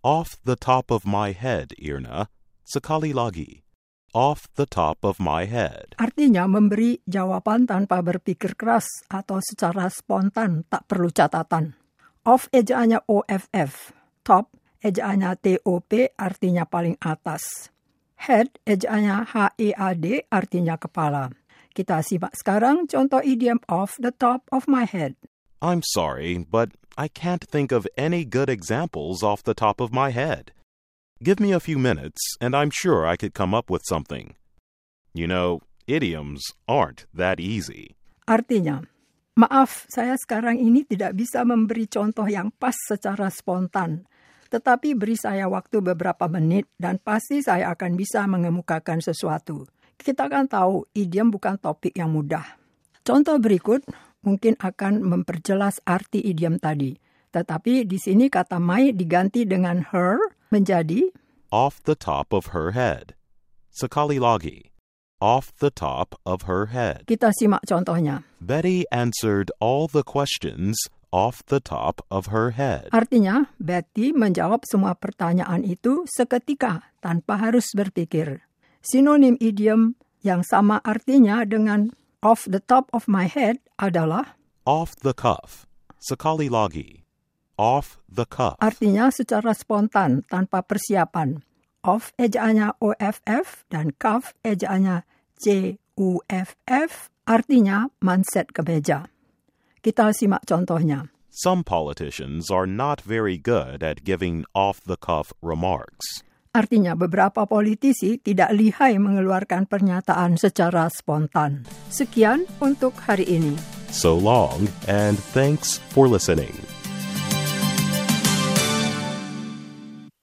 Off the top of my head, Irna. Sekali lagi. Off the top of my head. Artinya memberi jawaban tanpa berpikir keras atau secara spontan, tak perlu catatan. Off ejaannya OFF. Top ejaannya TOP artinya paling atas. Head ejaannya HEAD artinya kepala. Kita simak sekarang contoh idiom off the top of my head. I'm sorry, but I can't think of any good examples off the top of my head. Give me a few minutes, and I'm sure I could come up with something. You know, idioms aren't that easy. Artinya, maaf saya sekarang ini tidak bisa memberi contoh yang pas secara spontan. Tetapi beri saya waktu beberapa menit dan pasti saya akan bisa mengemukakan sesuatu. Kita kan tahu idiom bukan topik yang mudah. Contoh berikut mungkin akan memperjelas arti idiom tadi. Tetapi di sini kata my diganti dengan her menjadi Off the top of her head. Sekali lagi. Off the top of her head. kita simak contohnya. Betty answered all the questions off the top of her head. Artinya, Betty menjawab semua pertanyaan itu seketika tanpa harus berpikir. Sinonim idiom yang sama artinya dengan off the top of my head adalah Off the cuff. Sekali lagi. Off the cuff. artinya secara spontan tanpa persiapan. Off ejaannya OFF dan cuff ejaannya CUFF artinya manset kemeja. Kita simak contohnya. Some politicians are not very good at giving off the cuff remarks. Artinya beberapa politisi tidak lihai mengeluarkan pernyataan secara spontan. Sekian untuk hari ini. So long, and thanks for listening.